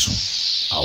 Mattísson á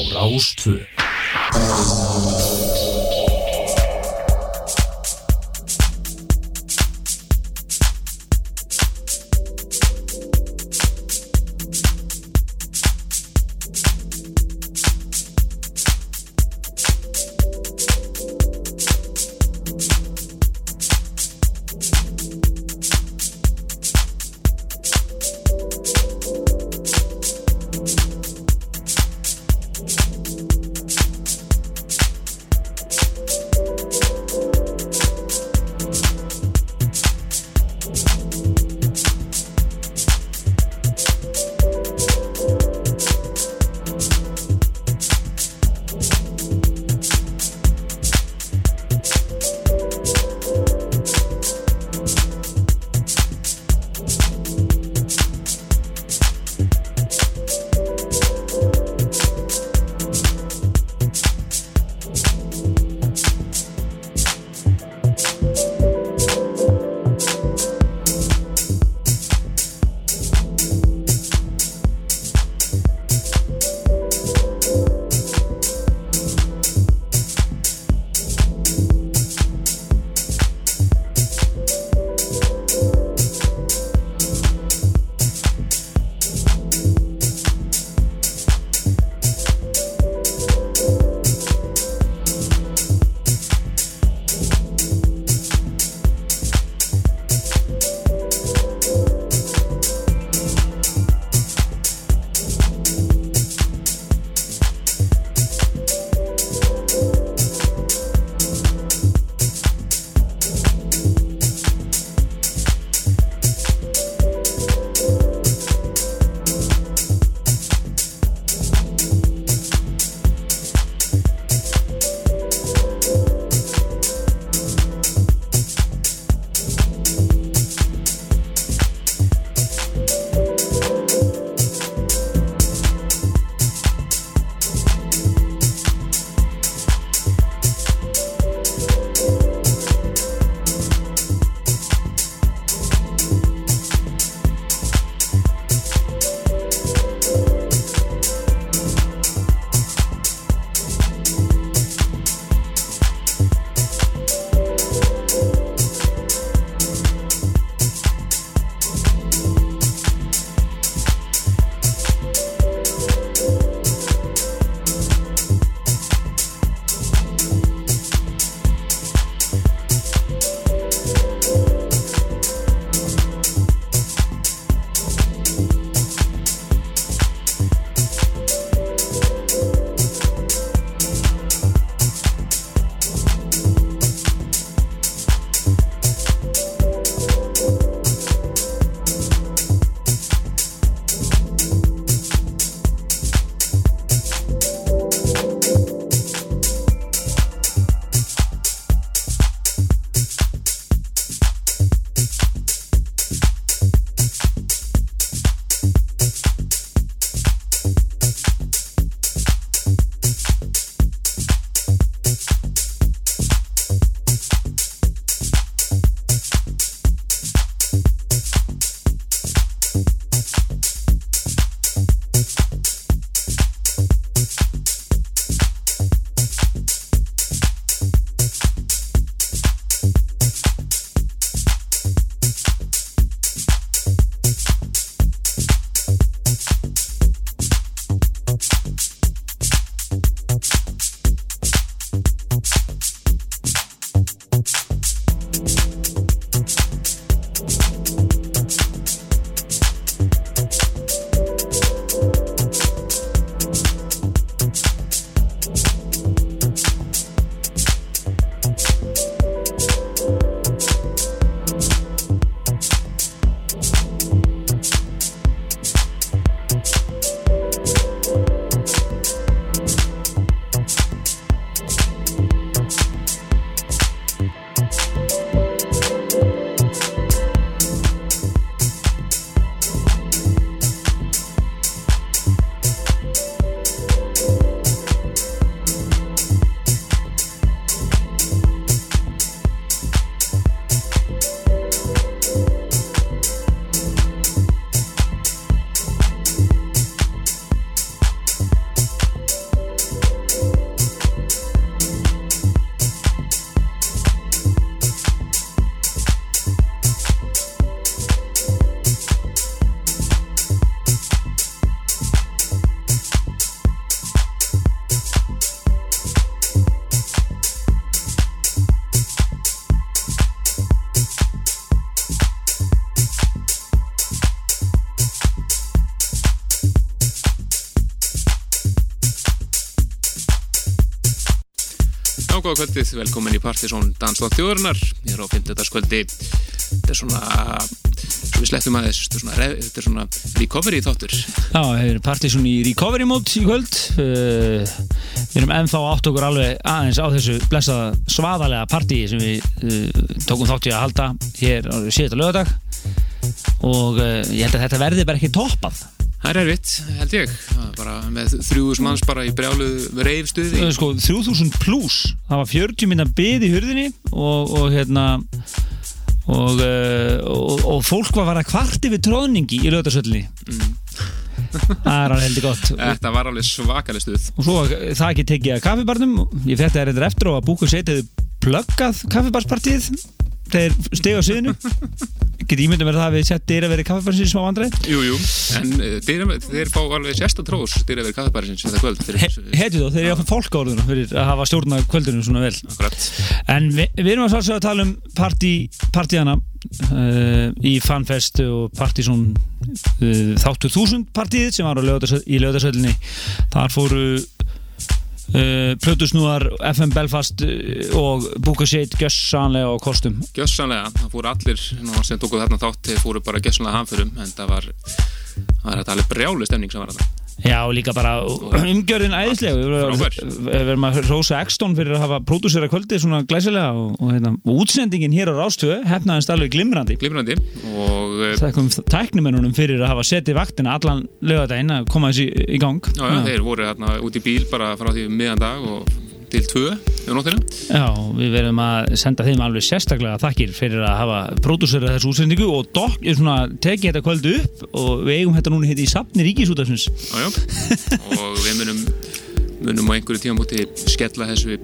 Rástvö góða kvöldið, velkomin í Partisón Danstátt þjóðurnar, ég er á 50. kvöldi þetta er svona svo við slettum aðeins, þetta er svona, er recovery þáttur. Já, við erum Partisón í recovery mode í kvöld. Uh, við erum ennþá átt okkur alveg aðeins á þessu blessaða svaðalega partíi sem við uh, tókum þátt í að halda hér á síðan lögadag og uh, ég held að þetta verði bara ekki toppað. Það er erfitt, held ég, bara með þrjúðus manns bara í brjálu reyfstuði. Sko, 3000 pluss, það var 40 minna byð í hurðinni og, og hérna og, og, og fólk var að vara kvarti við tróðningi í löðarsöllinni. Mm. það er alveg heldur gott. Þetta var alveg svakalig stuð. Og svo það ekki tekið að kaffibarnum, ég fætti það reyndar eftir og að búku setið plöggað kaffibarspartíð þeir steg á síðinu Get ímyndum verið það að við sett dýraveri kaffebarsins smá andrið? Jú, jú, en uh, þeir fá alveg sérsta trós dýraveri kaffebarsins þetta kvöld. He, Heitu þó, þeir eru fá fólk á orðuna fyrir að hafa stjórna kvöldunum svona vel. Akkurat. En vi, við erum að svolítið að tala um partí, partíana uh, í Fanfest og Partizón uh, þáttur þúsund partíð sem var í lögdagsöllinni. Þar fóru Uh, Plutusnúar, FM Belfast uh, og Búkaseit gjössanlega á kostum. Gjössanlega, það fóru allir sem tókuð þarna þátt, þeir fóru bara gjössanlega hamförum en það var, það var alveg brjálu stemning sem var þarna Já, líka bara umgjörðin æðislega. Við verðum að rosa Ekstón fyrir að hafa pródúsera kvöldi svona glæsilega og, og, og útsendingin hér á Rástöðu hefnaðist alveg glimrandi. Glimrandi. Og Það kom tæknumennunum fyrir að hafa setið vaktina allan lögadaginn að koma þessi í gang. Já, já, þeir voru hérna út í bíl bara frá því miðan dag og til tvö á nóttinu. Já, við verðum að senda þeim alveg sérstaklega þakkir fyrir að hafa pródúsera þessu útsendingu og dokk, svona, tekið þetta kvöldu upp og við eigum þetta núna hitt í sapni ríkisútafsins. Já, já, og við munum, munum á einhverju tíma múti skella þessu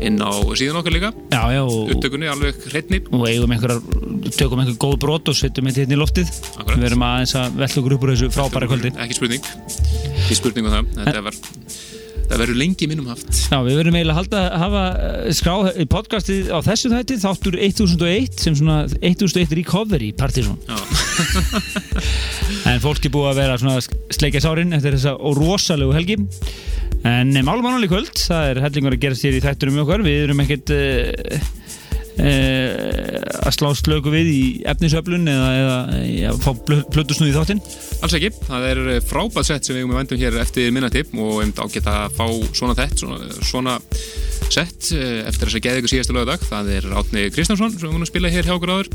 inn á síðan okkar líka. Já, já, upptökunni alveg hreitni og eigum einhverjar, tökum einhver góð brot og setjum þetta hérna í loftið. Akkurat. við verum aðeins að velja okkur upp úr þessu frábæra kvöldi. Ekki spurning, ekki spurning um það. Þetta var Það verður lengi minnum haft. Já, við verðum eiginlega halda að hafa eh, skrá í podcastið á þessu þætti þáttur 1001 sem svona 1001 recovery partysón. En fólk er búið að vera svona sleikja sárin eftir þessa rosalegu helgi. En málum ánalík kvöld, það er hellingur að gerast hér í þætturum okkar. Við erum ekkert... Uh, að slá slöku við í efnisöflun eða, eða að fá plötusnúð í þáttinn? Alls ekki, það er frábært sett sem við um að vendum hér eftir minnatipp og um að geta að fá svona þett, svona, svona sett eh, eftir þess að geða ykkur síðastu lögadag það er Átni Kristjánsson sem er að spila hér hjá okkur áður.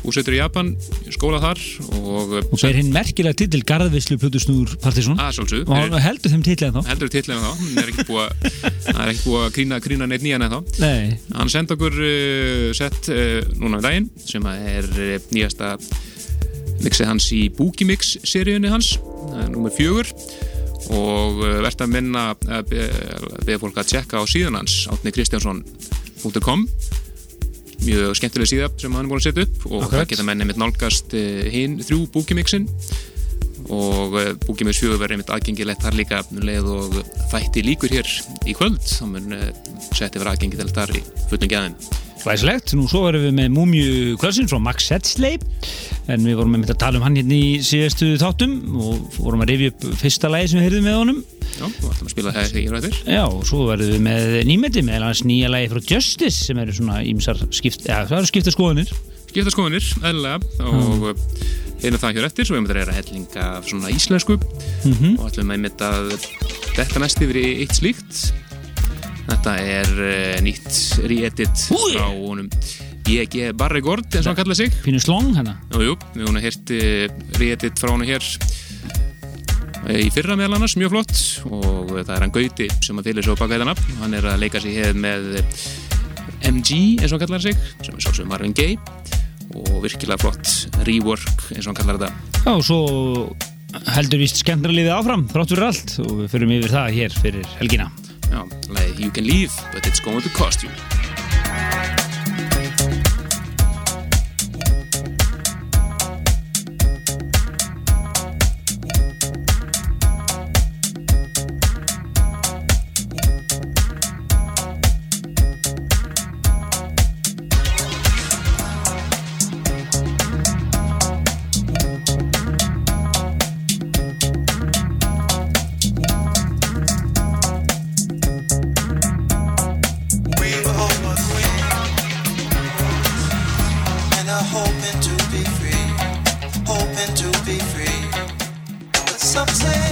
Úsveitur í Japan, skóla þar og, og ber hinn merkilega titil Garðvislu Plutusnúr Partísson og heldur þeim en þá heldur titlið en þá, hann er ekki búið að, að krína, krína neitt nýjan en þá Nei. hann senda okkur uh, sett uh, núna um daginn sem er uh, nýjasta mixið hans í Boogie-mix seríunni hans, er nummer fjögur. Og verðt að minna að beða fólk að tjekka á síðan hans átnikristjánsson.com mjög skemmtileg síða sem hann er búin að setja upp og það geta menni mitt nálgast hinn þrjú búkimixin og búkimix fjögur verður einmitt aðgengilegt þar líka leið og þætti líkur hér í kvöld þá mun setja verið aðgengilegt þar í fullum gæðin Glæslegt, nú svo erum við með Múmiu Kvölsinn frá Max Setsley en við vorum með að tala um hann hérna í síðastu þáttum og vorum að rifja upp fyrsta lægi sem við heyrðum með honum. Já, og ætlum að spila það hér rættir Já, og svo verðum við með nýmeti með hans nýja lægi frá Justice sem eru svona ímsar skipt, ja, það eru skipta skoðunir Skipta skoðunir, eðlega og einu það hér eftir, svo við erum að hellinga svona íslensku. Mm -hmm. og ætlum að þetta næst yfir í eitt slíkt Þetta er uh, nýtt re-edit frá honum. B.G. Barregord eins og hann kallaði sig. Pínu slong hérna. Jújú, við hún að hérti re-edit frá hann hér. Í fyrra meðal annars, mjög flott. Og það er hann Gauti sem að fylgja svo baka þetta nafn. Hann er að leika sig hér með MG eins og hann kallaði sig sem er sálsum Marvin Gaye og virkilega flott rework eins og hann kallaði þetta. Já, og svo heldur vist skemmtara lífið áfram þrátt fyrir allt. Og við förum yfir það hér fyrir helgina Já, leið You Can Leave, but it's going to cost you upset.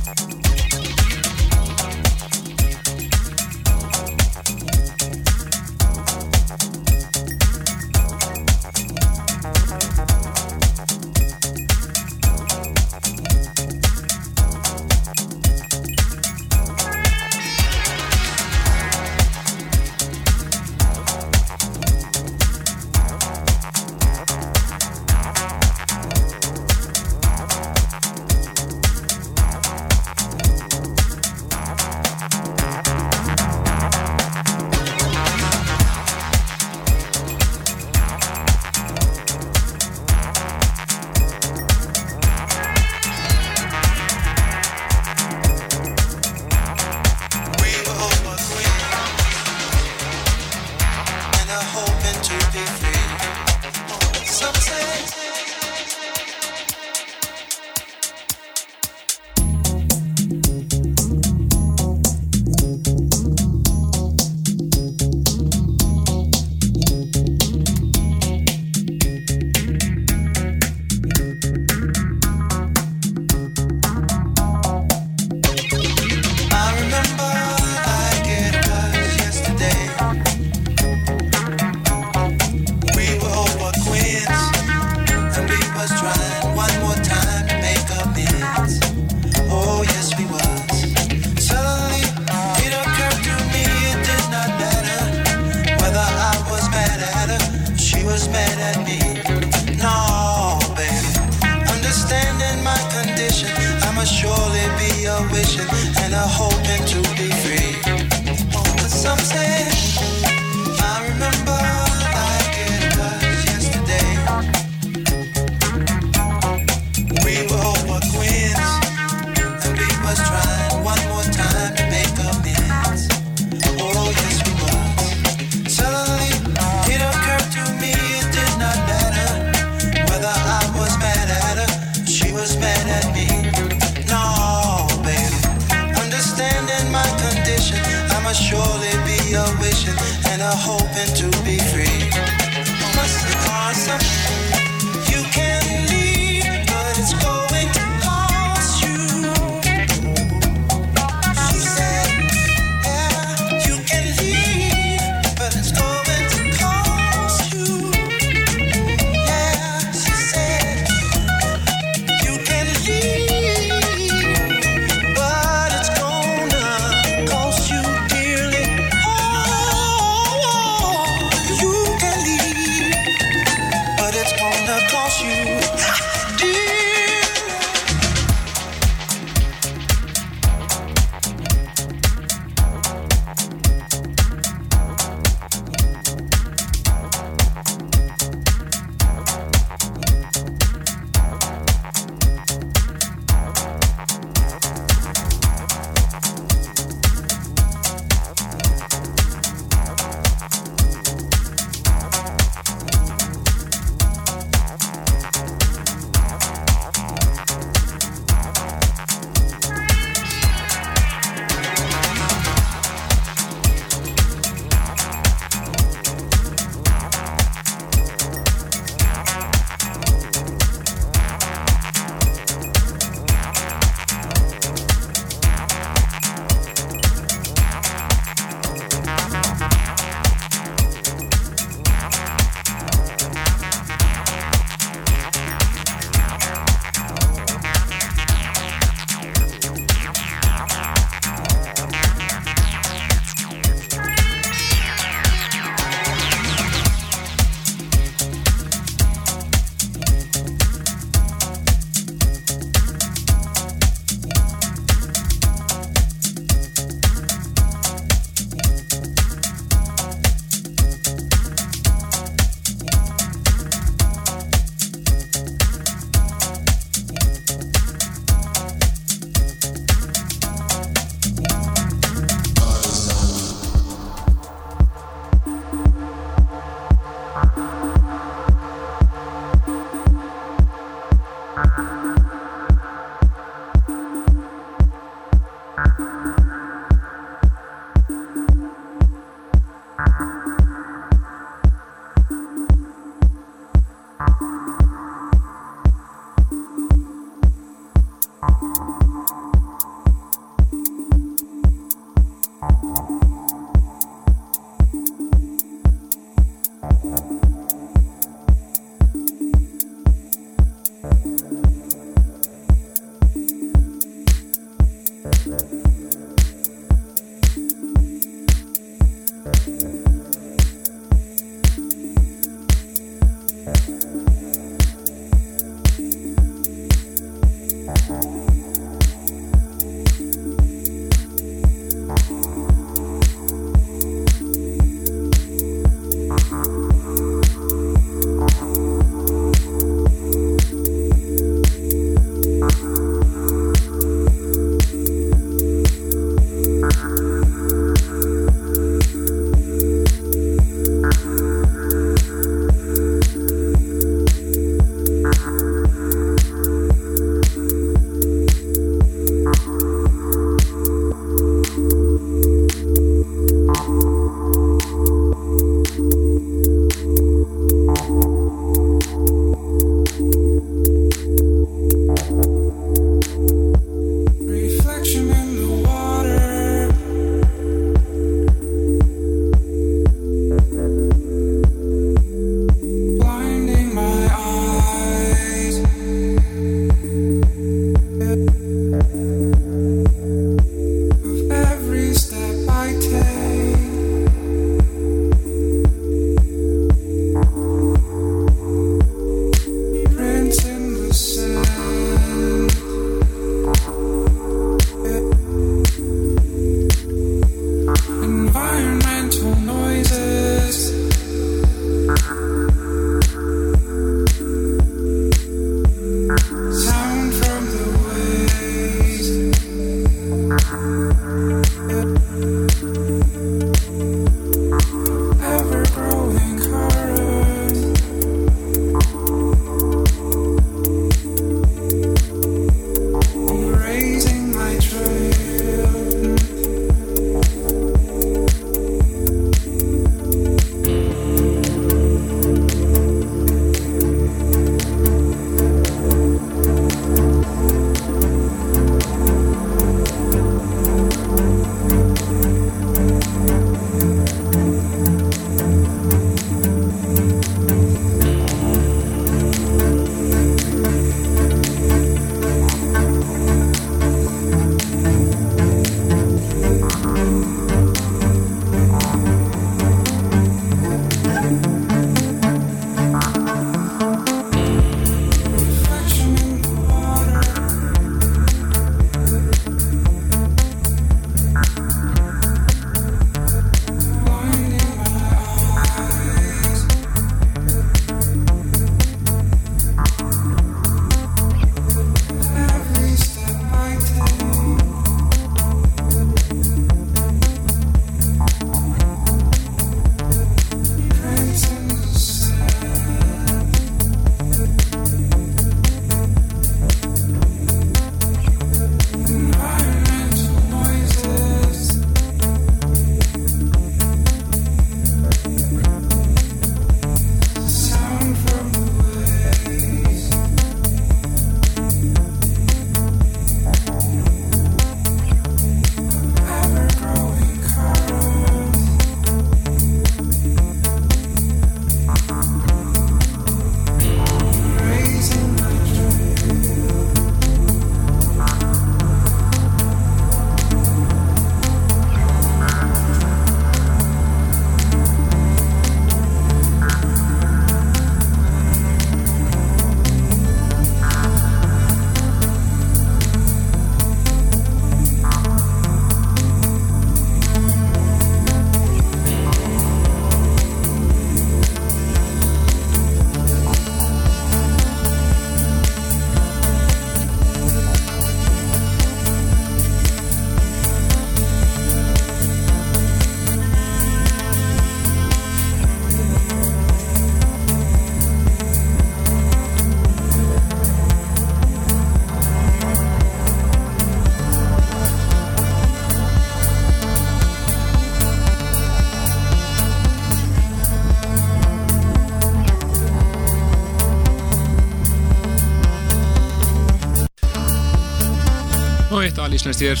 Íslenskt hér.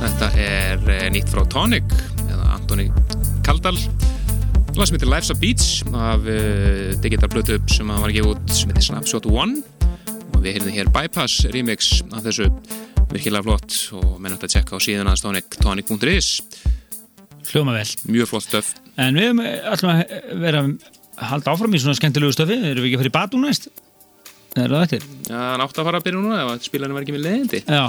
Þetta er eh, nýtt frá Tonic eða Antoni Kaldal. Lag sem heitir Life's a Beats af uh, digital blötu sem var að gefa út sem heitir Snapshot One. Og við heyrðum hér Bypass remix af þessu. Virkilega flott og menn hægt að tjekka á síðan að Tonic tonic.is Hljóma vel. Mjög flott stöf. En við ætlum að vera halda áfram í svona skemmtilegu stöfi. Erum við ekki að fara í batú næst? Er það eftir? Já, hann átti að fara að byrja núna ef spilarinn var ekki með leiðindi. Já,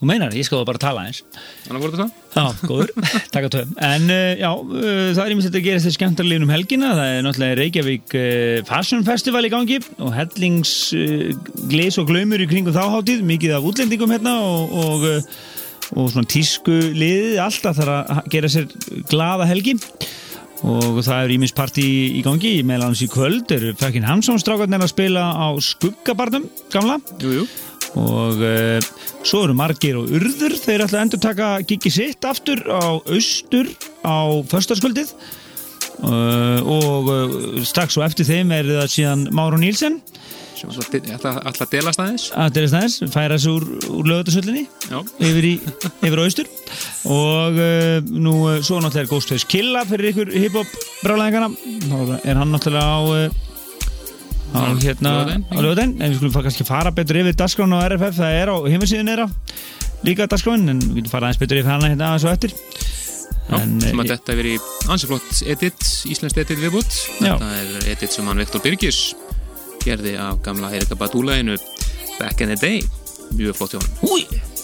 þú meinar, ég skal þá bara tala eins Þannig voru þetta? Já, góður, taka töfum En uh, já, uh, það er ímest að gera þetta skemmtarlegin um helgina. Það er náttúrulega Reykjavík uh, Fashion Festival í gangi og hellings glis og glaumur í kringum þáháttíð mikið af útlendingum hérna og, og, og svona tísku liðið. Alltaf þarf að gera sér glaða helgi. Og það er ímins partí í gangi meðal hans í kvöld eru Fekkin Hansson strákarnir að spila á skuggabarnum gamla. Jú, jú og uh, svo eru margir og urður. Þeir ætla að endur taka gigi sitt aftur á austur á föstaskvöldið uh, og uh, strax og eftir þeim er það síðan Máru Nílsen sem alltaf að delast aðeins. Að delast aðeins, færa þessu úr, úr lögutasöllinni yfir, í, yfir á austur. Og nú svo náttúrulega er Ghostface Killa fyrir ykkur hip-hop brálæðingana þá er hann náttúrulega á á hérna á lögudaginn en við skulum kannski fara betur yfir dasgrán á RFF það er á heimasíðun eira líka dasgrán en við getum fara aðeins betur yfir hana hérna aðeins og eftir. Já, sem að þetta veri ansiflott edit, íslenskt edit viðbútt þetta er edit sem hann Viktor Birgis gerði af gamla Erika Badúlainu Back in the Day. Mjög flott hjá hann Úi!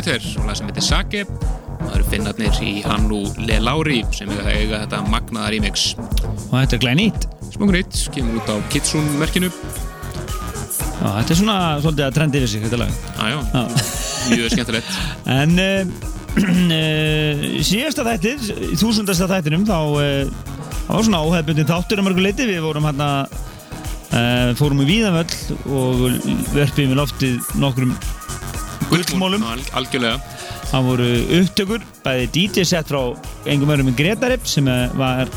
Er Jupiter og það sem heitir Sake. Það eru finnarnir í Hannu Le Lauri sem er að eiga þetta magnaða remix. Og þetta er glænýtt. Smungur nýtt, kemur út á Kitsun merkinu. Já, þetta er svona svolítið að trendi yfir sig þetta lag. Já, já, mjög skemmtilegt. En uh, síðasta þættir, þúsundasta þættinum, þá uh, var svona óhefbundin þáttur um örgu leiti. Við vorum hérna, uh, fórum í Víðanvöll og verfum í loftið nokkrum gullmólum algjörlega. Það voru upptökur, bæði DJ set frá engum örum í Gretarip sem var,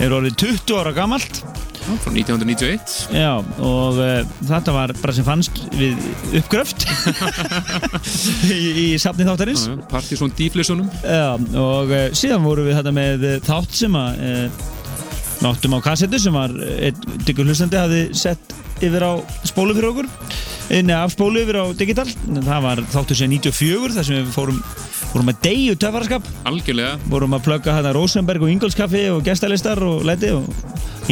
er orðið 20 ára gammalt frá 1991 já og uh, þetta var bara sem fannst við uppgröft í, í safni þáttarins. Partysón Díflissunum og uh, síðan voru við þetta með þátt sem að uh, náttum á kassetu sem var einn diggur hlustandi hafði sett yfir á spólu fyrir okkur inni af spólu yfir á digital. Það var þáttur sem 94 þar sem við fórum, fórum að deyju töfaraskap. Algjörlega. Fórum að plugga hérna Rosenberg og Ingolskaffi og gestalistar og leti og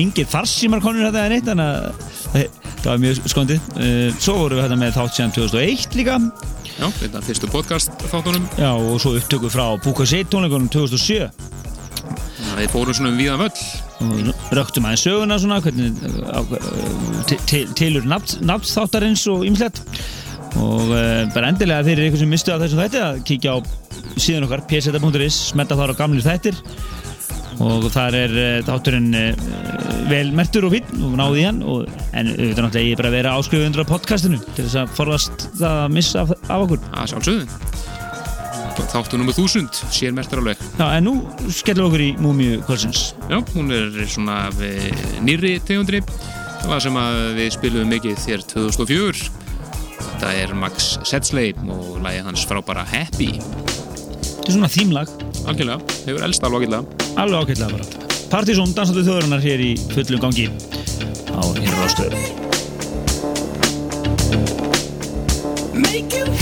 yngir farsímar konur þetta en eitt þannig að það var mjög skondið. Eh, svo vorum við hérna með þátt sem 2001 líka. Já, þetta er fyrstu podcast þáttunum. Já og svo upptöku frá Búka 7 tónleikunum 2007 er fórum svona um viðan völl röktum aðeins söguna svona, hvernig, til, tilur nafnstáttarins og ymslegt og uh, bara endilega fyrir ykkur sem mistu á þessu þætti að kíkja á síðan okkar pseta.is, smetta þar á gamlir þættir. Og þar er uh, þátturinn uh, vel mertur og fín og náði hann. Og, en auðvitað náttúrulega ég er bara að vera áskrifundur á podcastinu til þess að forðast það að missa af, af okkur. Það sjálfsögðu þáttu nummið þúsund, sér mertar alveg Já, en nú skellum við okkur í Múmiu kvöldsins. Já, hún er svona nýri tegundri það var sem að við spilum mikið þér 2004 Þetta er Max Setsley og lægið hans frábara Happy. Þetta er svona þýmlag. Algjörlega, hefur elst alveg ágætlega. Alveg ágætlega bara. Partizón, dansandi þjóðurinnar hér í fullum gangi. Á hér rástöðu Make you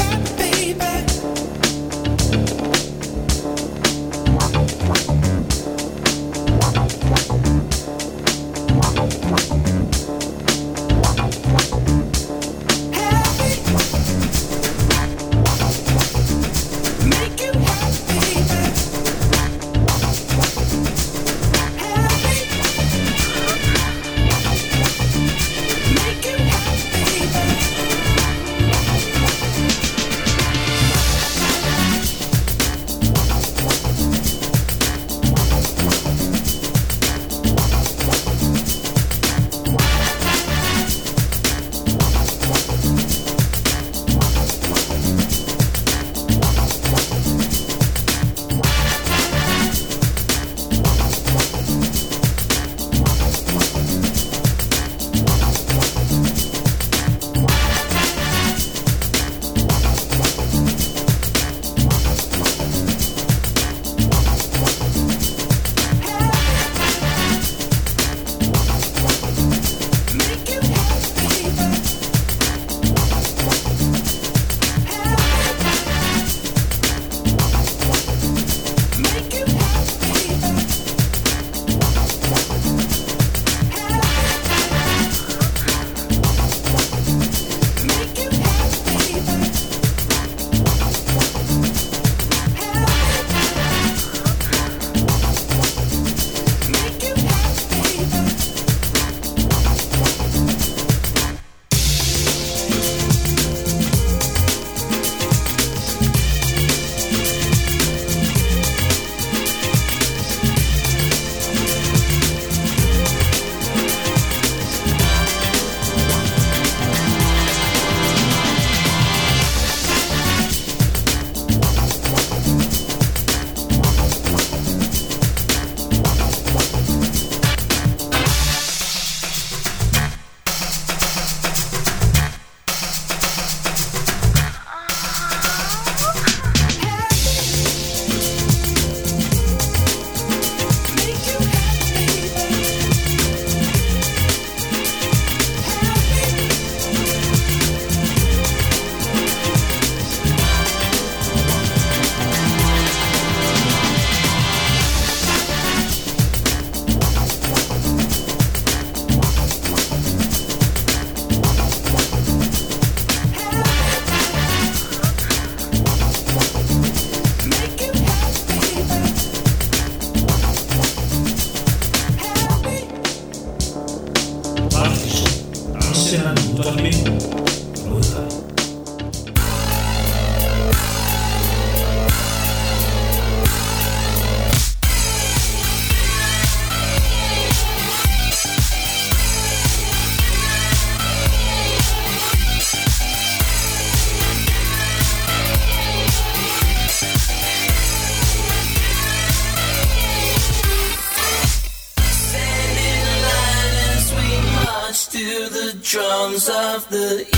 the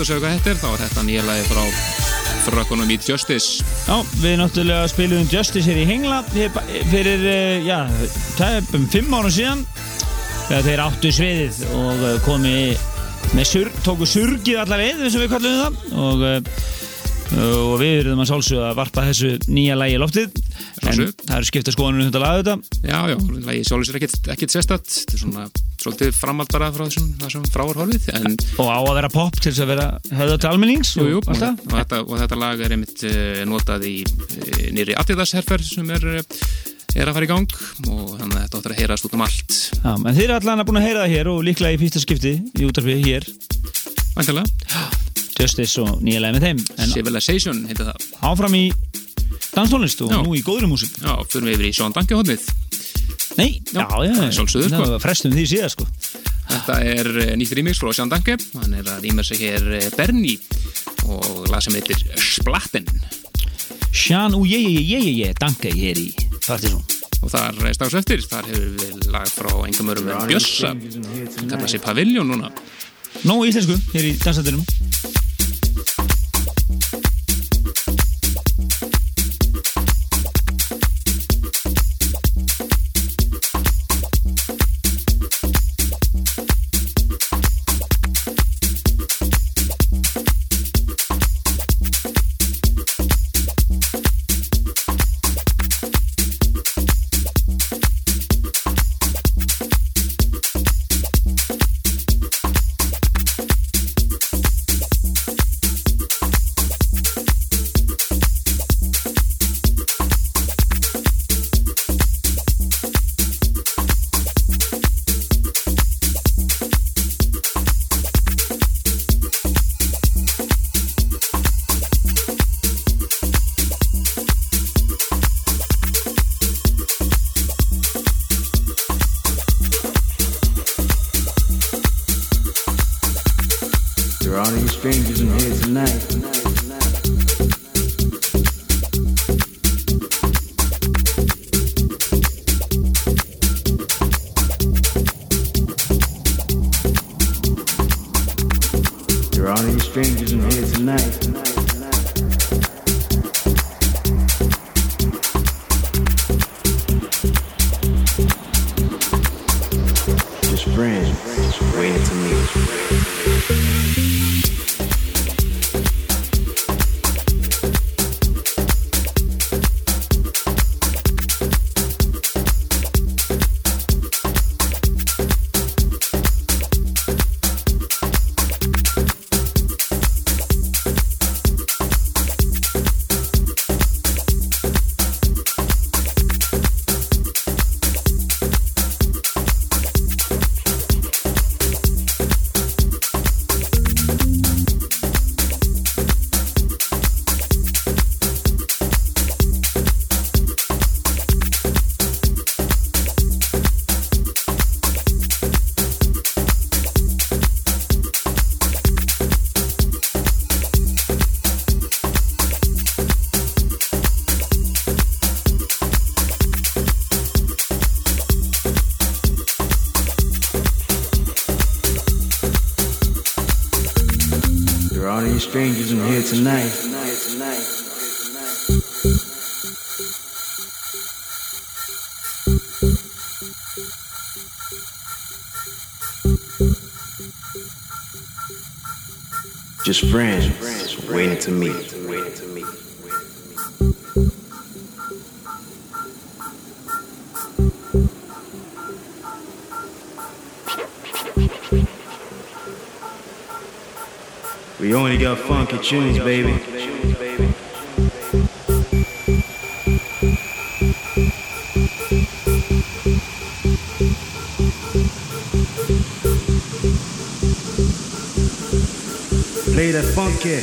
að segja hvað þetta er, þá er þetta nýja lagi frá frökkunum í Justice. Já, við náttúrulega spilum Justice hér í Hengla fyrir, eh, já, tæpum fimm árum síðan þegar þeir áttu sviðið og eh, komi með surg, tóku surgið allar leið eins og við kallum það og, eh, og við erum að sálsögða að varpa þessu nýja lægi í loftið. En það eru skipta skoðanum þetta laga þetta Já, já, lagi sjálfur sér ekkit, ekkit sérstætt, þetta er svona svolítið framhald bara frá þessum, þessum fráarhorfið, en og á að vera pop til þess að vera höfða til almennings jú, jú, og og, þetta, og þetta lag er einmitt uh, notað í uh, nýri Adidas-herfer sem er, eh, er að fara í gang og þannig að þetta áttur að heyrast út um allt. Já, en þeir eru allan að búin að heyra það hér og líklega í fyrsta skipti í útarfið hér Væntalega, Justice og nýja lægi með þeim en Civilization heitir það. áfram í danstónlist og Já. nú í góðri músík Já, fyrir við yfir í Sjón Danke-hodnið. Nei, já, já, það sjálfsögðu, sko. Það var frestum því síðan, sko. Þetta er eh, nýtt remix frá Sjón Danke, hann er að rýma sig hér eh, Bernie og lag sem heitir Splatten. Sjan og ég, ég, ég, ég, ég, danka hér í Partizón og þar strax eftir, þar hefur við lag frá engum örum en Bjössa sem kalla sig Pavilion núna. Nó íslensku, hér í dansættinum tunes, baby. Play that funky.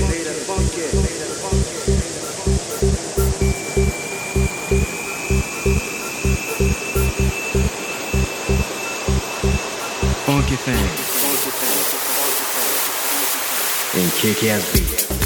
Funky thing. And kick ass beat.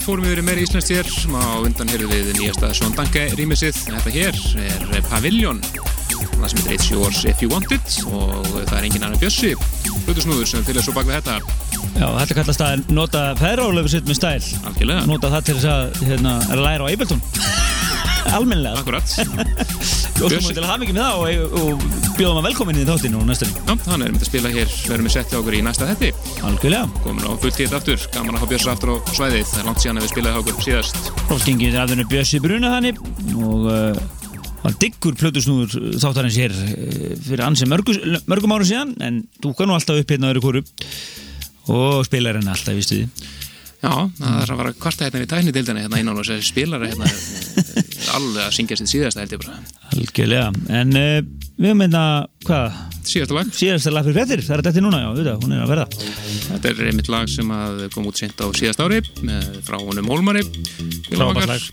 Við fórum yfir í meiri íslenskt hér. Á undan heyrðu við nýjasta Sjón Danke rýmisið. Þetta hér er Pavilion. Það sem heitir It's Yours If You Want It. Og það er engin annar bjössi hlutusnúður sem fylgja svo bak við þetta. Já, þetta kallast að nota feðrálöfu sitt með stæl. Algjörlega, Nota það til þess að hérna, læra á Ableton. Almennilega. Akkurat Óskum við til að hafa mikið með það og, og bjóðum að velkomin í þáttinu og næstunni. Já, hann er myndið að spila hér, verðum við sett hjá okkur í næsta þetti Algjörlega. Komin á fullt hér aftur, gaman að hafa bjössa aftur á svæðið. Það er langt síðan að við spilaði okkur síðast. Róskingið er aðeinu Bjössi Bruna þannig og uh, var diggur plötusnúður þáttarins hér uh, fyrir ansi mörgu, mörgum árum síðan en dúkar nú alltaf upp hérna öðru kóru og spilar henni alltaf í stuði. Já, það er að vara kvarta hérna í tæknidildinni hérna innan og þessi spilara hérna. Alveg að syngja sitt síðasta held ég bara. Algjörlega, en uh, við höfum einna, hvað, síðasta lag. Síðasta lag fyrir frettir, það er þetta núna, já, auðvitað, hún er að verða. Þetta er einmitt lag sem að kom út sent á síðast ári með, frá honum Hólmari Frábært lag.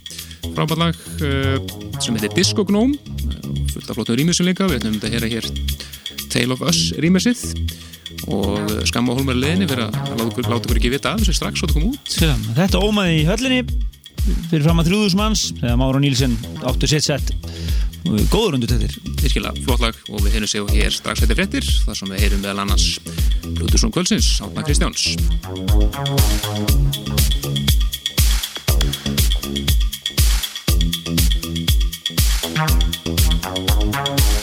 Frábært lag uh, sem heitir Disco Gnome. Fullt af flottum rýmisum líka. Við ætlum þetta að heyra hér Tale of Us rýmisið og skamma Hólmari leðinni fyrir að láta okkur, ekki vita af þessu strax svo þetta kom út. Já, Þetta ómaði í höllinni fyrir fram að 3000 manns þegar Máru Nílsen áttu sitt sett góður undur þetta virkilega flott lag og við heyrum séu hér strax þetta fréttir þar sem við heyrum meðal annars Plutusson Kvöldsins, Átna Kristjáns. We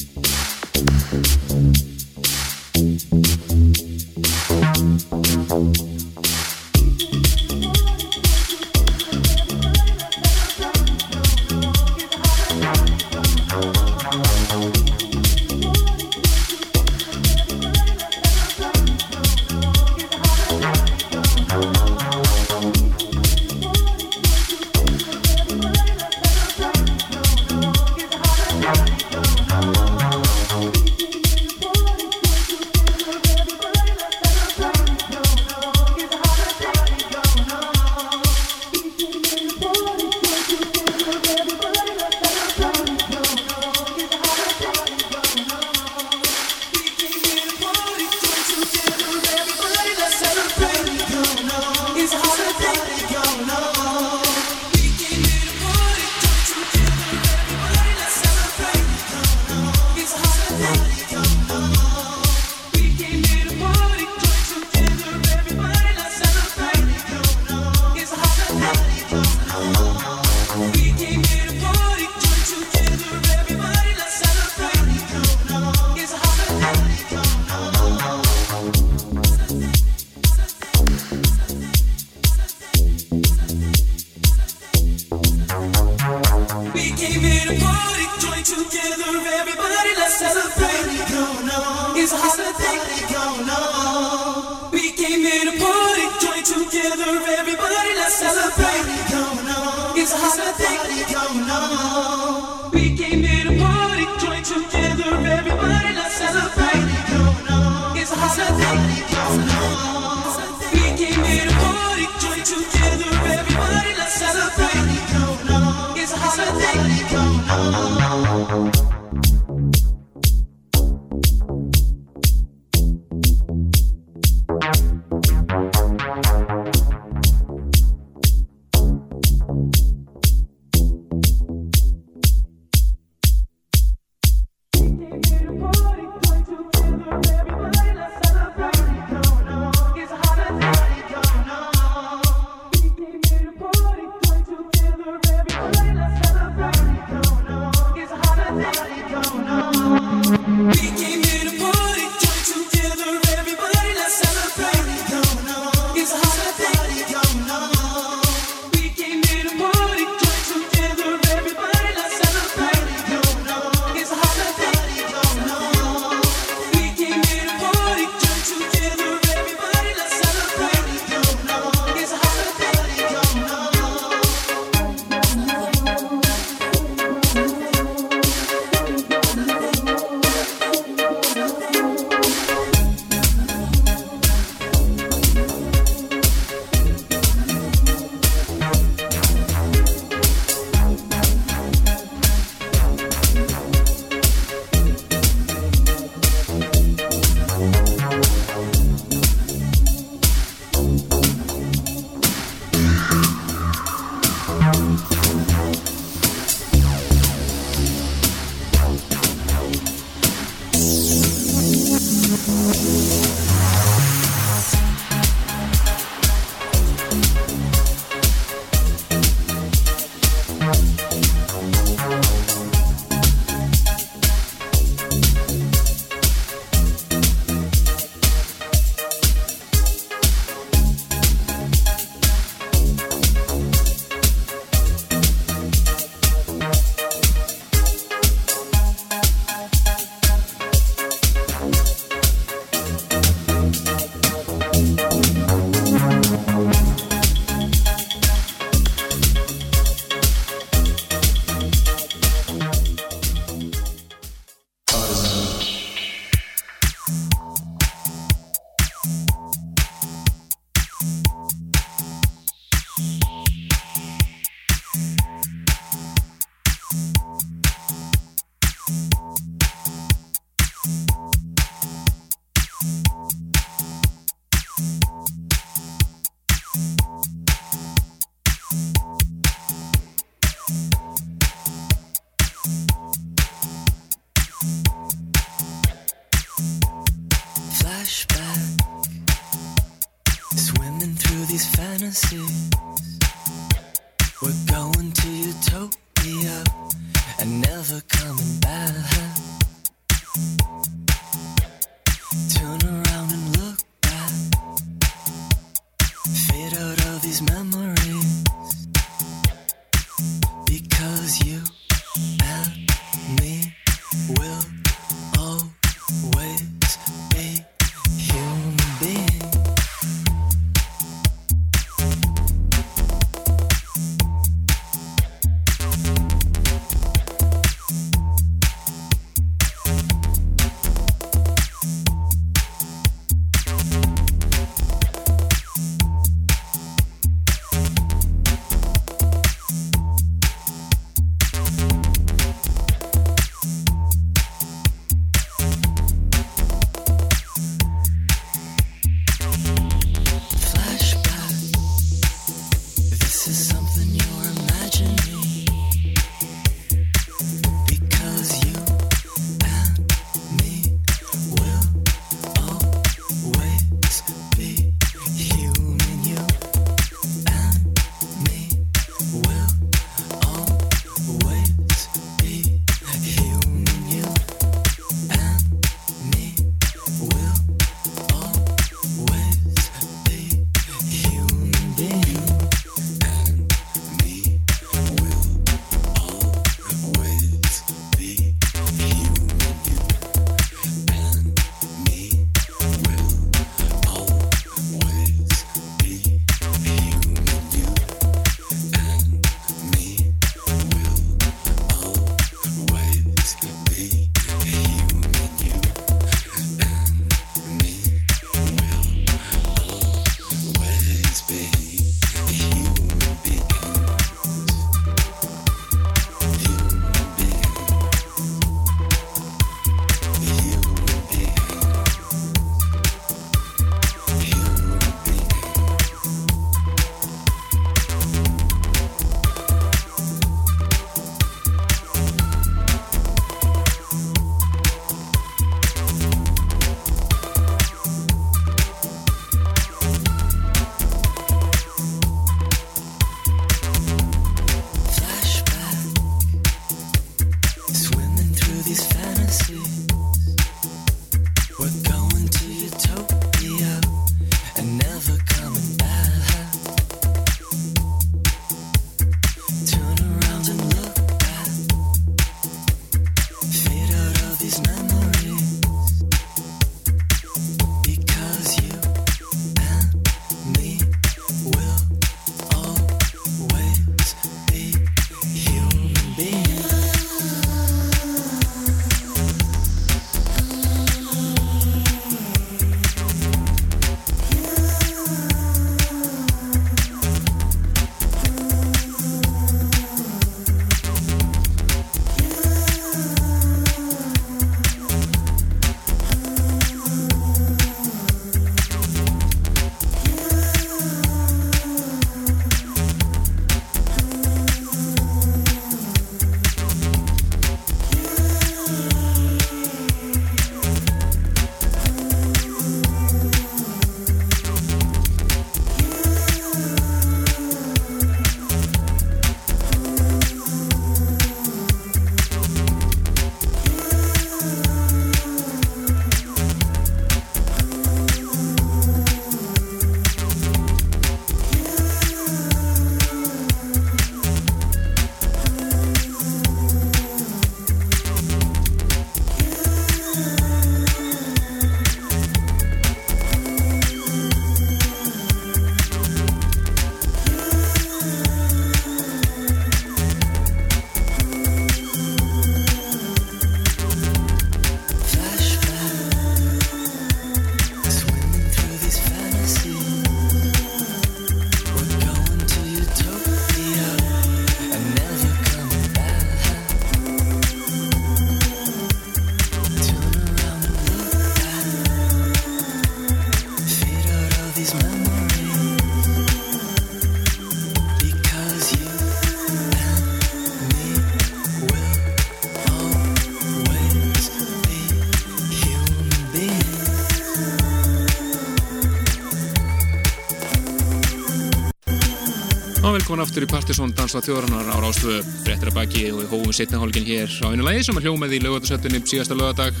aftur í Partisón Dansa þjóðrannar á Rástvö Brettir að baki og við hófum setna hálfingin hér á einu lagi sem er hljómið í lögatarsöttunni síðasta lögadag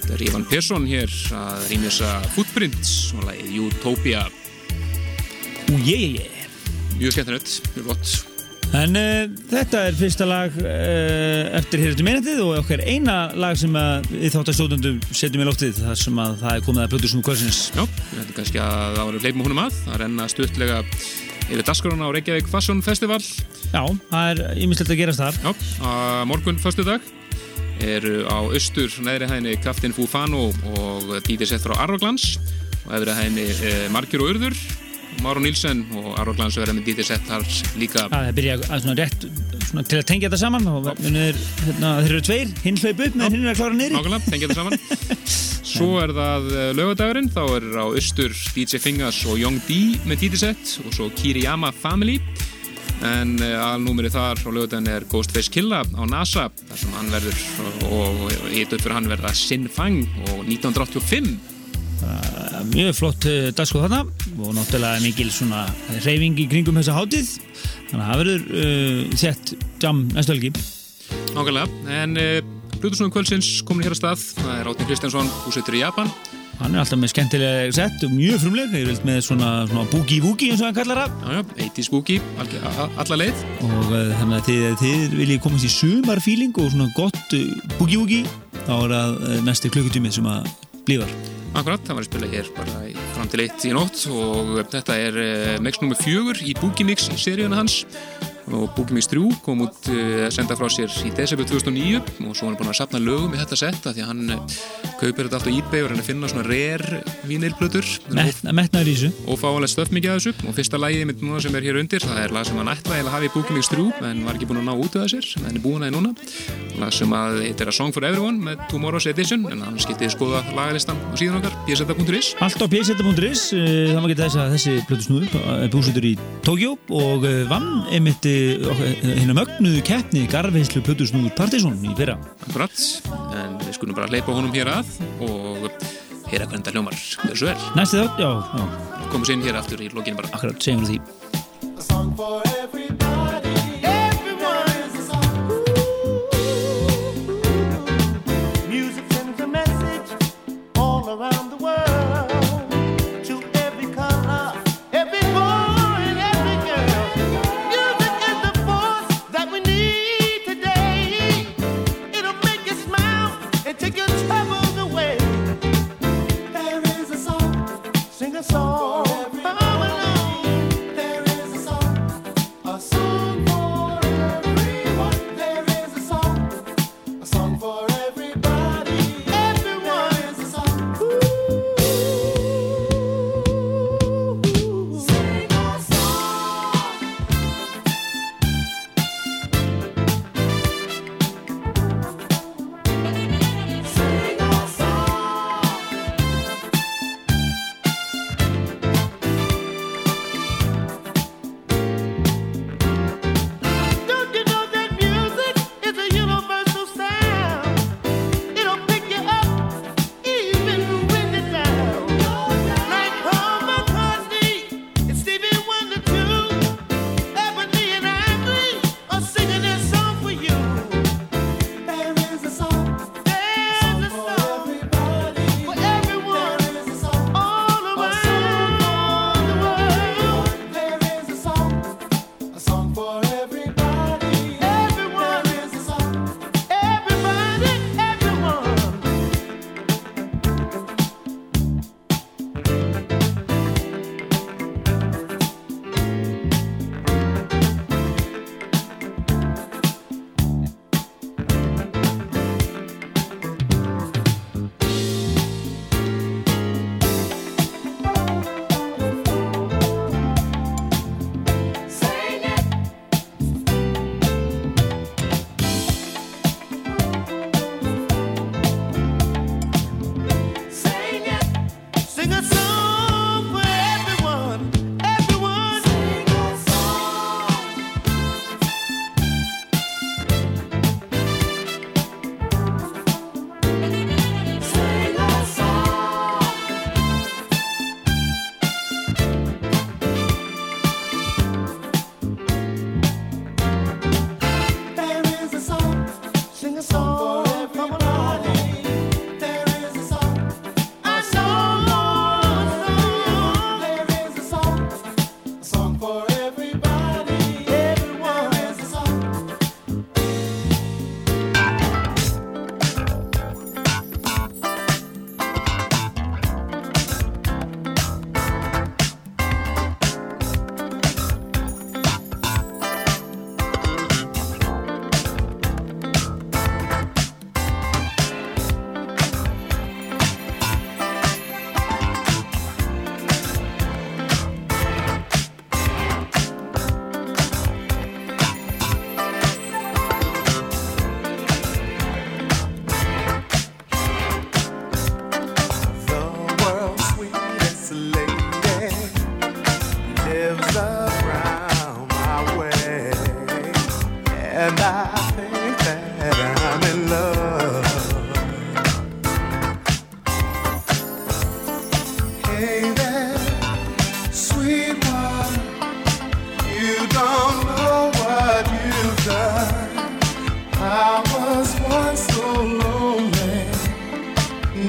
Þetta er Ivan Persson hér að rýmjösa Footprints og lagið Utopia. Ú, ég, ég, ég Mjög skemmtilegt, mjög gott. En uh, þetta er fyrsta lag uh, eftir hér eftir minnetið og okkar eina lag sem að við þáttastóðundum setjum í loftið þar sem að það er komið að plötu svona kvölsins Já, við hættum kannski að það var leipum húnum að að renna stuttlega yfir dasgrána á Reykjavík Fashion Festival. Já, það er ímislegt að gerast þar. Já, morgun förstu dag eru á austur neðri hæðinni Kaftin Fufano og dítið sett frá Arvaglans og efri hæðinni eh, Margjur og Urður Máru Nílsen og Arvaglans verða með dítið sett þar líka Það er byrjað að svona rétt svona, til að tengja þetta saman og er, hérna, þeir eru tveir, hinn hlaup upp með hinn er að klára niður Nákvæmlega, tengja þetta saman Svo er það lögadagurinn þá er á austur DJ Fingers og Young D með dítið sett og svo Kiriyama Family en alnúmeri þar á lögadaginn er Ghostface Killa á NASA þar sem hann verður og hitt upp fyrir hann verða Sin Fang og 1985 Mjög flott uh, dagskoð þarna og náttúrulega mikil svona reyfing í kringum þessa hátíð. Þannig að það verður uh, sett jam næstu helgi. Nákvæmlega, en uh, Plutusnúðum kvöldsins komin hér að stað, það er Átni Kristjánsson búsettur í Japan. Hann er alltaf með skemmtilega sett og mjög frumleg, ég vilt með svona, svona boogie-woogie eins og hann kallar það. Já, já, 80's boogie, alla leið. Og uh, þannig að þið, þið viljið komast í sumarfíling og svona gott uh, boogie-woogie þá er það uh, næsti klukkutímið sem að blífar Akkurat, það var að spila hér bara fram til eitt í nótt og þetta er uh, mix nr. 4 í Boogie Mix seríuna hans og Mix 3 kom út uh, að senda frá sér í desember 2009 og svo er hann búin að sapna lögum í þetta setta því að hann uh, kaupir þetta allt á eBay og hann er að finna svona rare vínilplötur. Metnaður í þessu. Og fá alveg stöf mikið af þessu. Og fyrsta lægi mitt núna sem er hér undir það er lag sem hann ætlaði að hafa í Mix 3 en var ekki búin að ná út af þessir en er búin að núna. Lag sem að heitir A Song for Everyone með Tomorrow's Edition en hann skiltið skoða lagalistan á síðan okkar pseta.is Allt á pseta.is það hérna mögnuðu keppni garfiðslu plötu snúður Partiðsson í fyrra. Akkurat, en við skulum bara leipa honum hér að og heyra hvernig það hljómar. Þessu vel Næstu þátt, já, já. Komum sér hér aftur í lokinu bara. Akkurat, segjum við því. A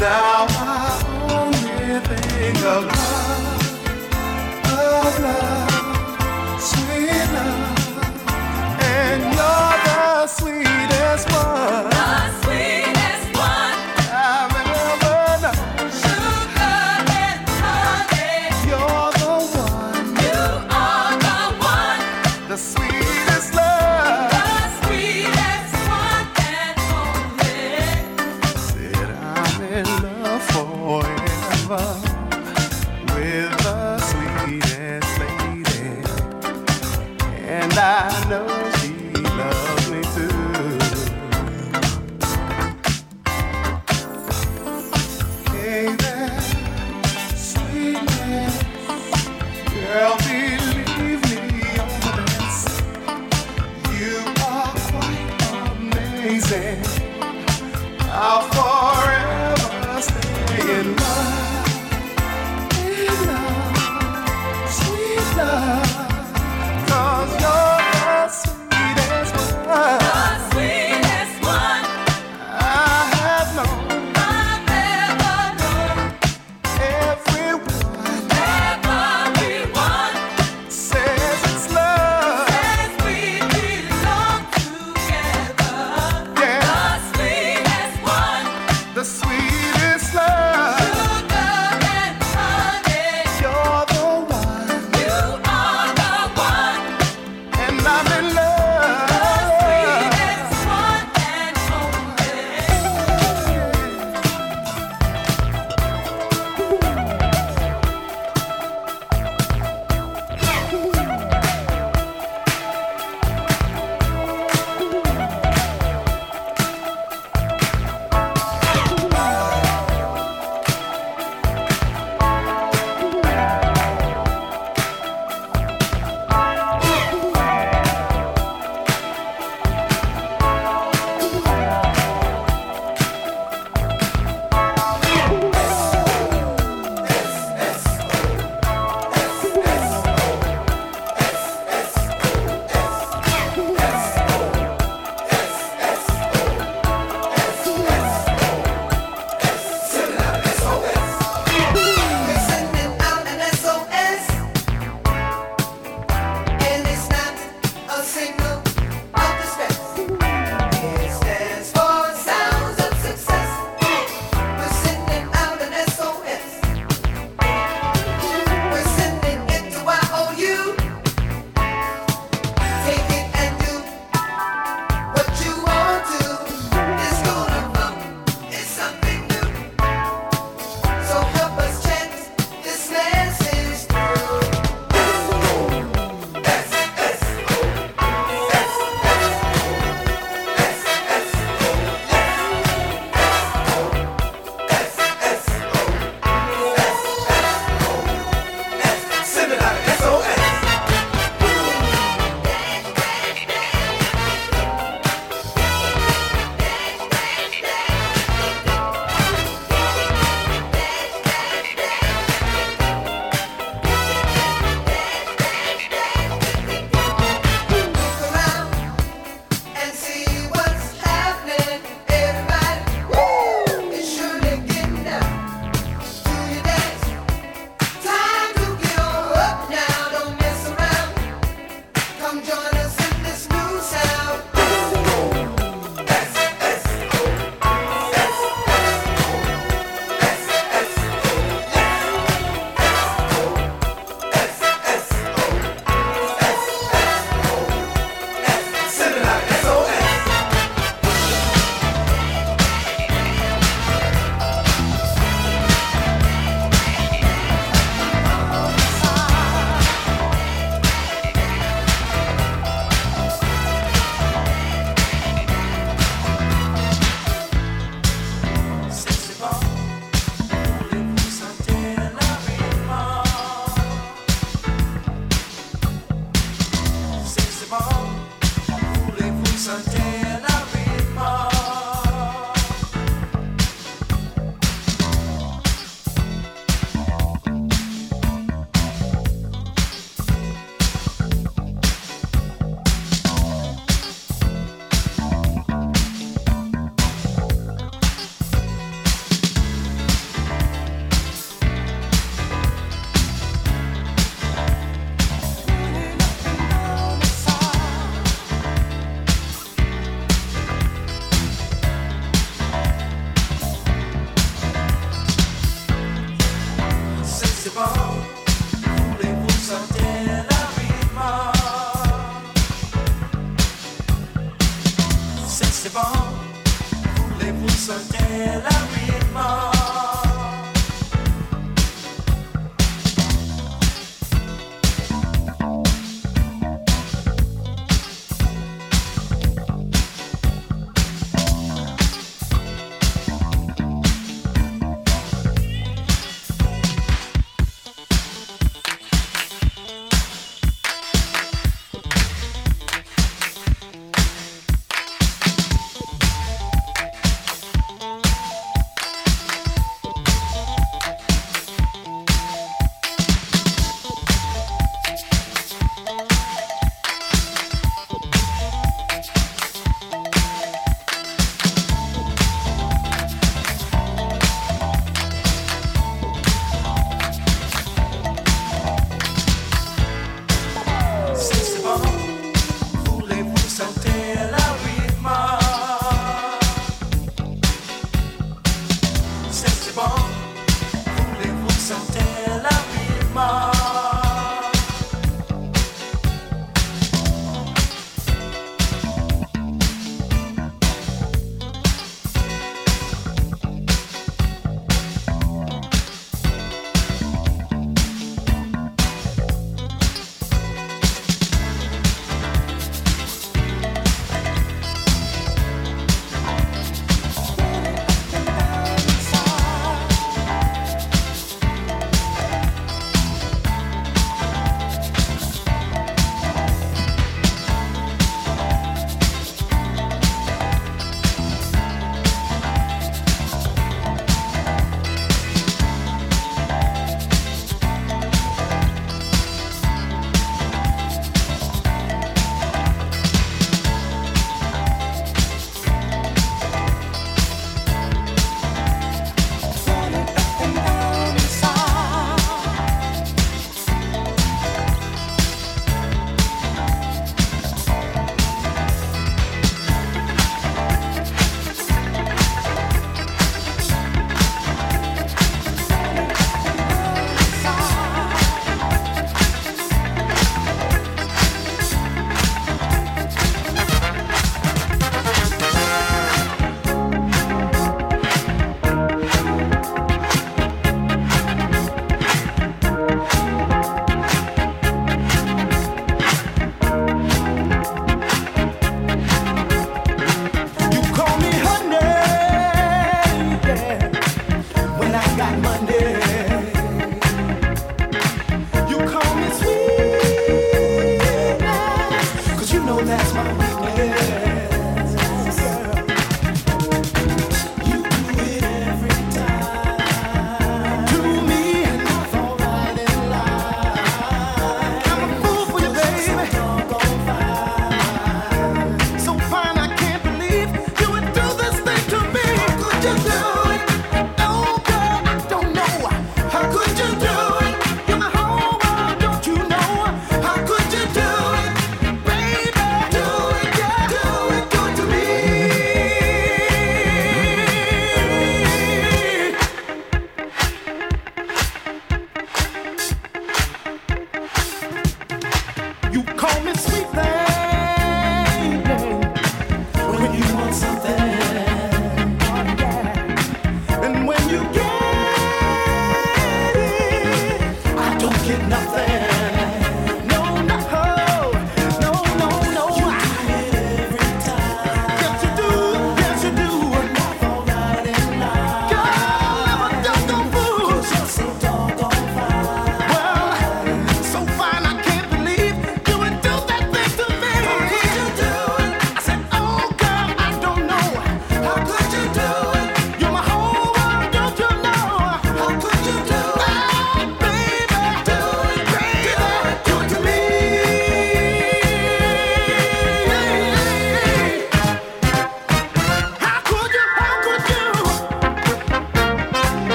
now I only think of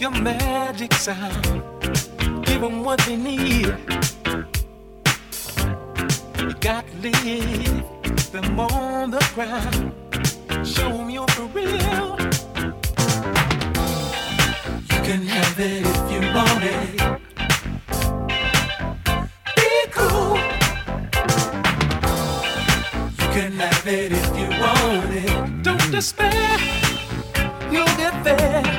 your magic sound. Give them what they need. You got to leave them on the ground. Show them you're for real. You can have it if you want it. Be cool. You can have it if you want it. Don't despair. You'll get there.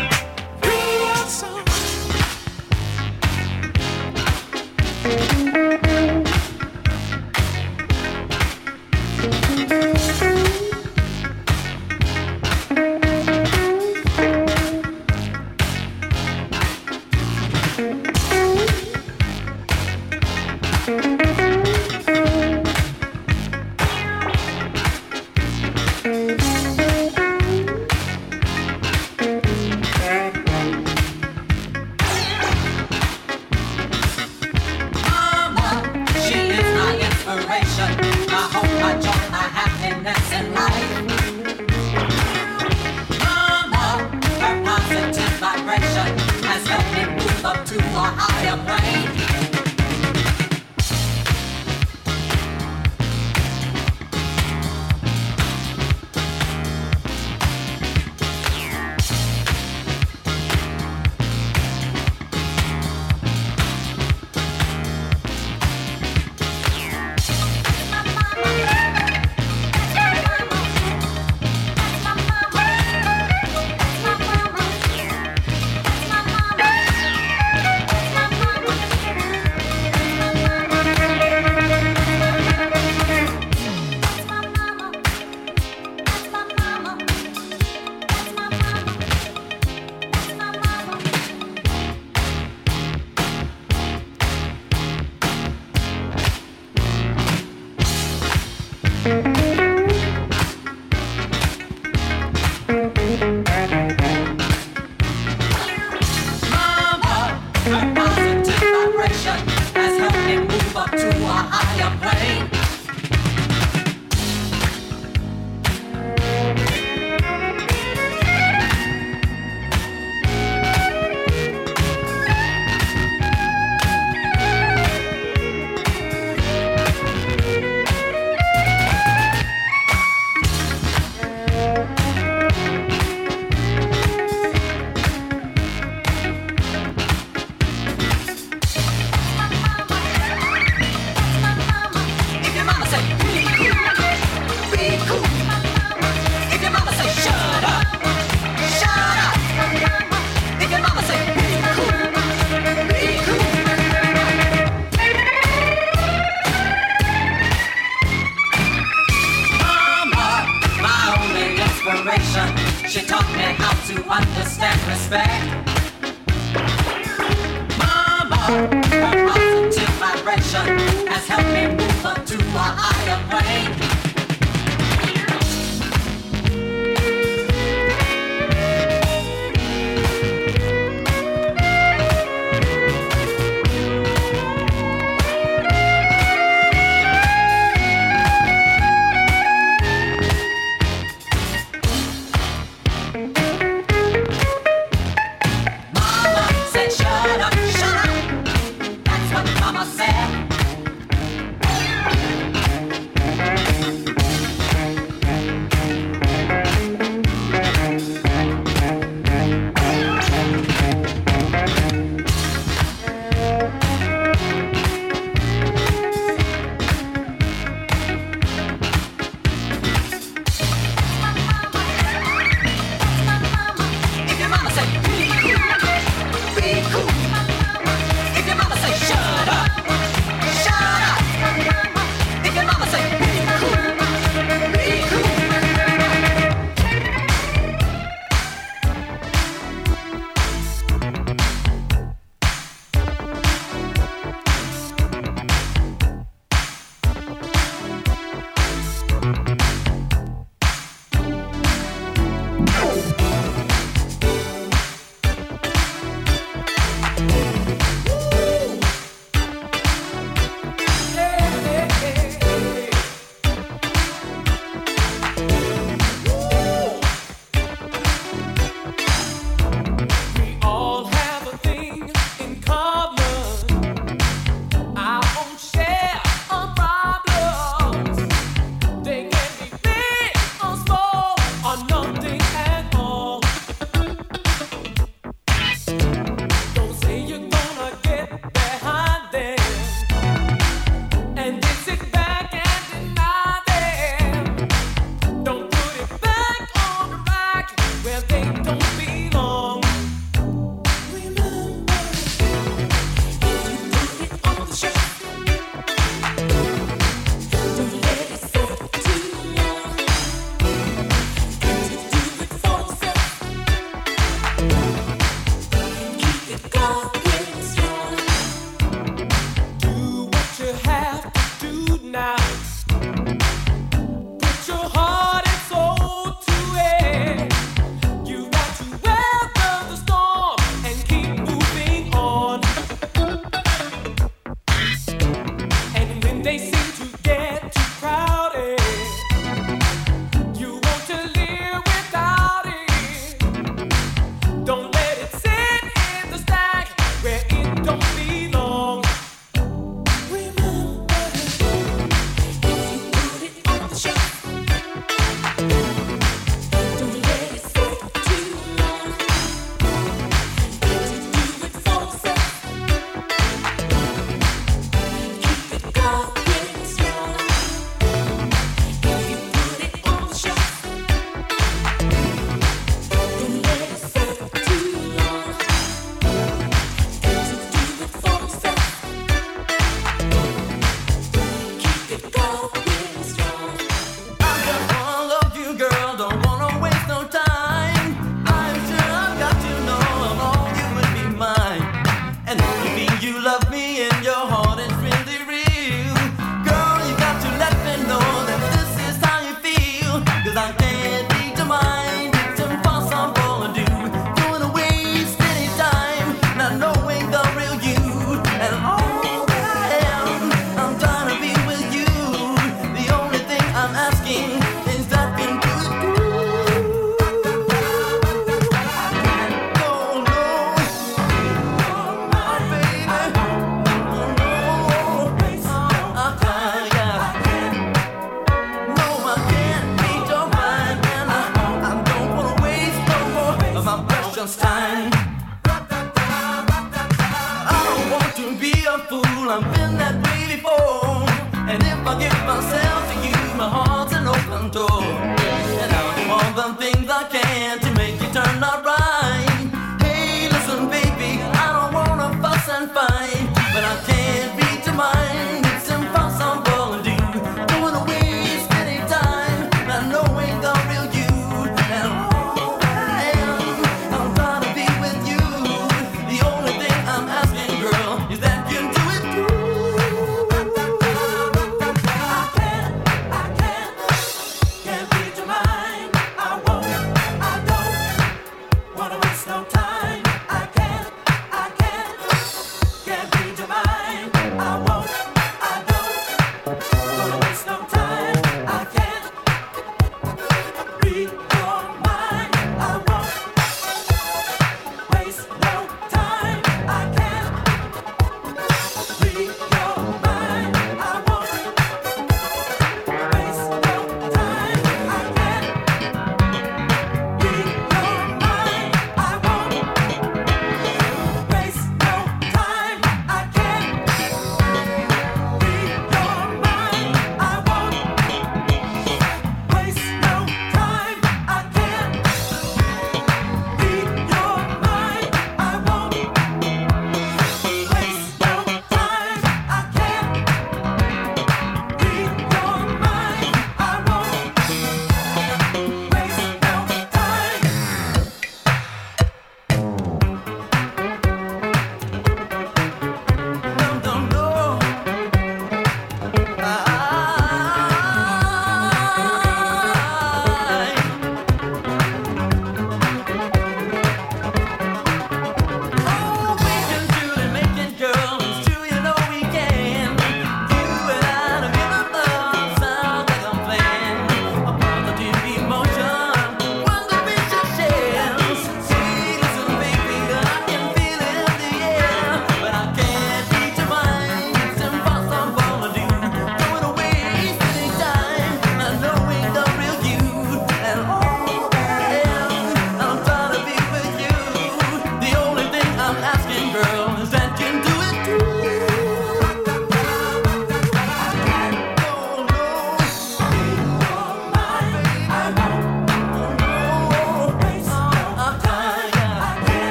back.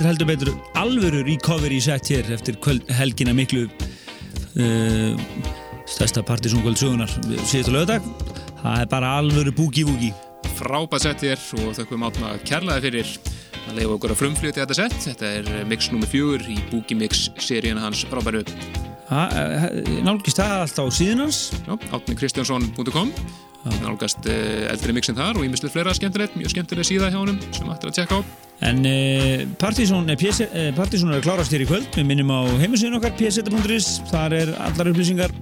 Þetta er heldur betur alvöru recovery set hér eftir kvöld, helgina miklu uh, stærsta partysónkvöld sögunar síðast á lögadag. Það er bara alvöru boogie-woogie. Frábæð sett hér og þökkum átna kærlega fyrir að leiða okkur að frumfljóti þetta sett. Þetta er mix nr. 4 í Boogie Mix seríuna hans frábæru. Nálgist það allt á síðan hans? Já, átnikristjánsson.com Nálgast uh, eldri mixin þar og ímislega fleira skemmtilegt, mjög skemmtileg síða hjá honum sem ættir að tjekka á. En uh, er, PC, uh, Partizón er að klárast hér í kvöld. Við minnum á heimasíðun okkar pseta.is þar er allar upplýsingar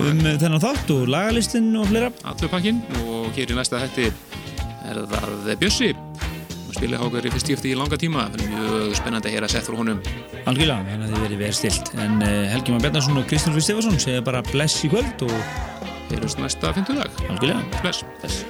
um þennan þátt og lagalistin og fleira. Allur pakkin og hér í næsta hætti er það Bjössi. Spilið hákar í fyrst skipti í langa tíma. Er mjög spennandi að heyra sett frá honum. Algjörlega, að þið verið verið stilt. En Helgi Már Bjarnarsson og Kristján Stefansson segja bara bless í kvöld og heyrjumst næsta fyndudag Algjörlega, bless, bless.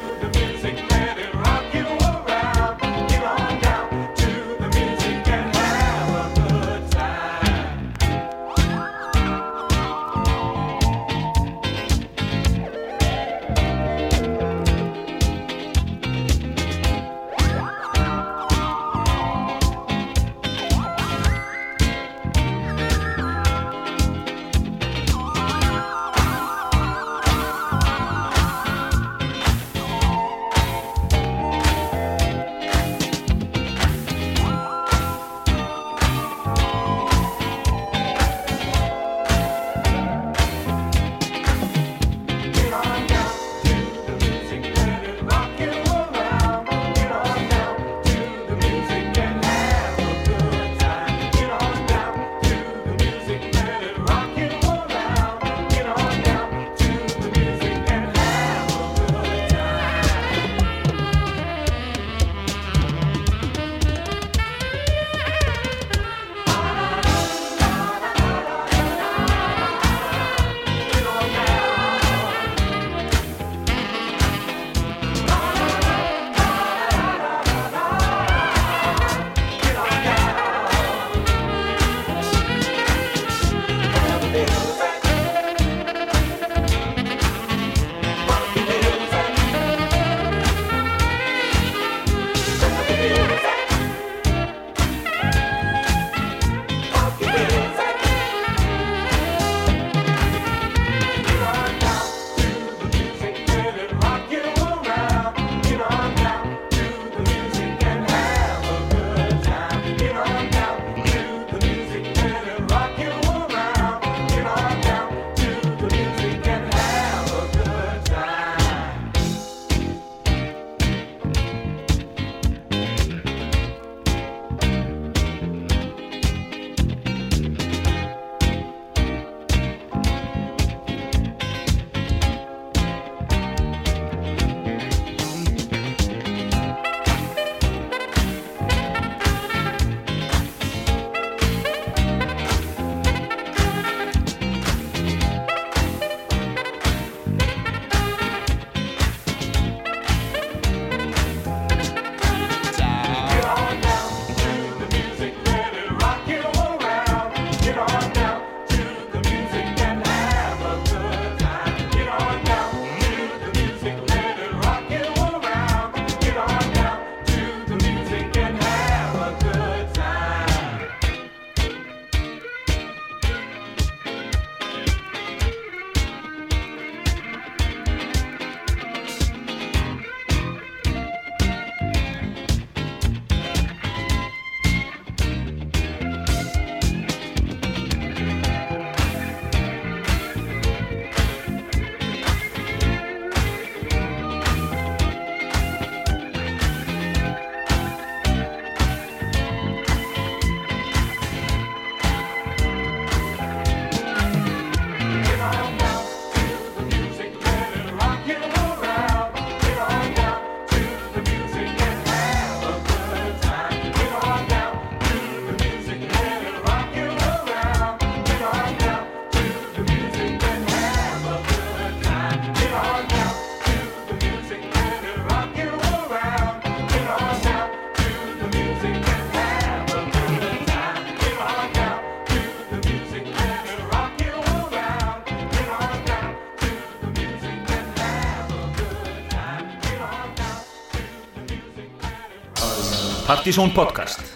Partizón podcast